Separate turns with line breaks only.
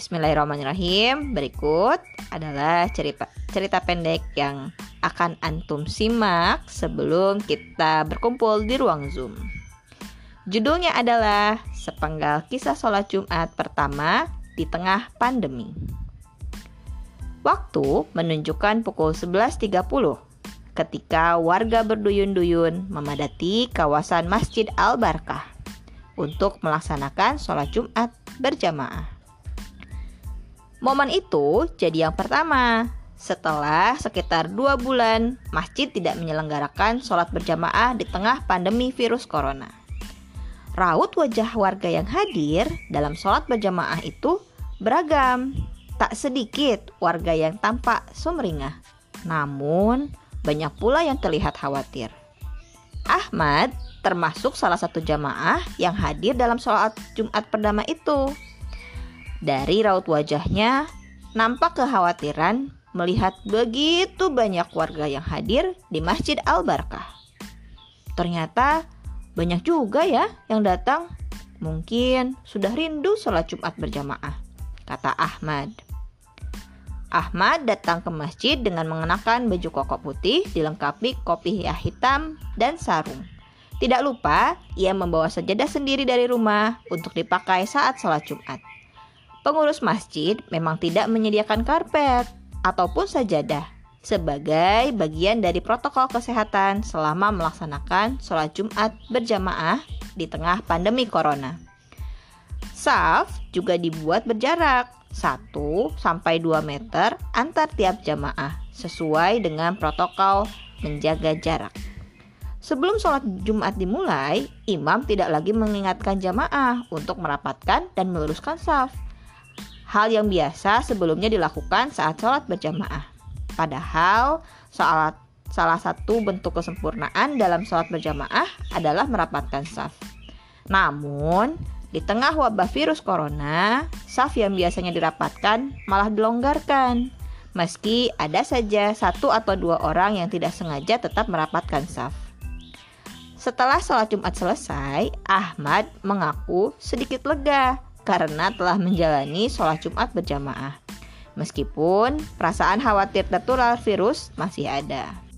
Bismillahirrahmanirrahim. Berikut adalah cerita cerita pendek yang akan antum simak sebelum kita berkumpul di ruang Zoom. Judulnya adalah Sepenggal Kisah Sholat Jumat Pertama di Tengah Pandemi. Waktu menunjukkan pukul 11.30 ketika warga berduyun-duyun memadati kawasan Masjid Al-Barkah untuk melaksanakan sholat Jumat berjamaah. Momen itu jadi yang pertama setelah sekitar dua bulan masjid tidak menyelenggarakan sholat berjamaah di tengah pandemi virus corona. Raut wajah warga yang hadir dalam sholat berjamaah itu beragam. Tak sedikit warga yang tampak sumringah, namun banyak pula yang terlihat khawatir. Ahmad termasuk salah satu jamaah yang hadir dalam sholat Jumat pertama itu. Dari raut wajahnya, nampak kekhawatiran melihat begitu banyak warga yang hadir di Masjid Al-Barkah. Ternyata banyak juga ya yang datang. Mungkin sudah rindu sholat Jumat berjamaah, kata Ahmad. Ahmad datang ke masjid dengan mengenakan baju koko putih dilengkapi kopi hitam dan sarung. Tidak lupa, ia membawa sajadah sendiri dari rumah untuk dipakai saat sholat Jumat. Pengurus masjid memang tidak menyediakan karpet ataupun sajadah sebagai bagian dari protokol kesehatan selama melaksanakan sholat Jumat berjamaah di tengah pandemi corona. Saf juga dibuat berjarak 1 sampai 2 meter antar tiap jamaah sesuai dengan protokol menjaga jarak. Sebelum sholat Jumat dimulai, imam tidak lagi mengingatkan jamaah untuk merapatkan dan meluruskan saf hal yang biasa sebelumnya dilakukan saat sholat berjamaah. Padahal salat, salah satu bentuk kesempurnaan dalam sholat berjamaah adalah merapatkan saf. Namun, di tengah wabah virus corona, saf yang biasanya dirapatkan malah dilonggarkan. Meski ada saja satu atau dua orang yang tidak sengaja tetap merapatkan saf. Setelah sholat Jumat selesai, Ahmad mengaku sedikit lega karena telah menjalani sholat Jumat berjamaah. Meskipun perasaan khawatir tertular virus masih ada.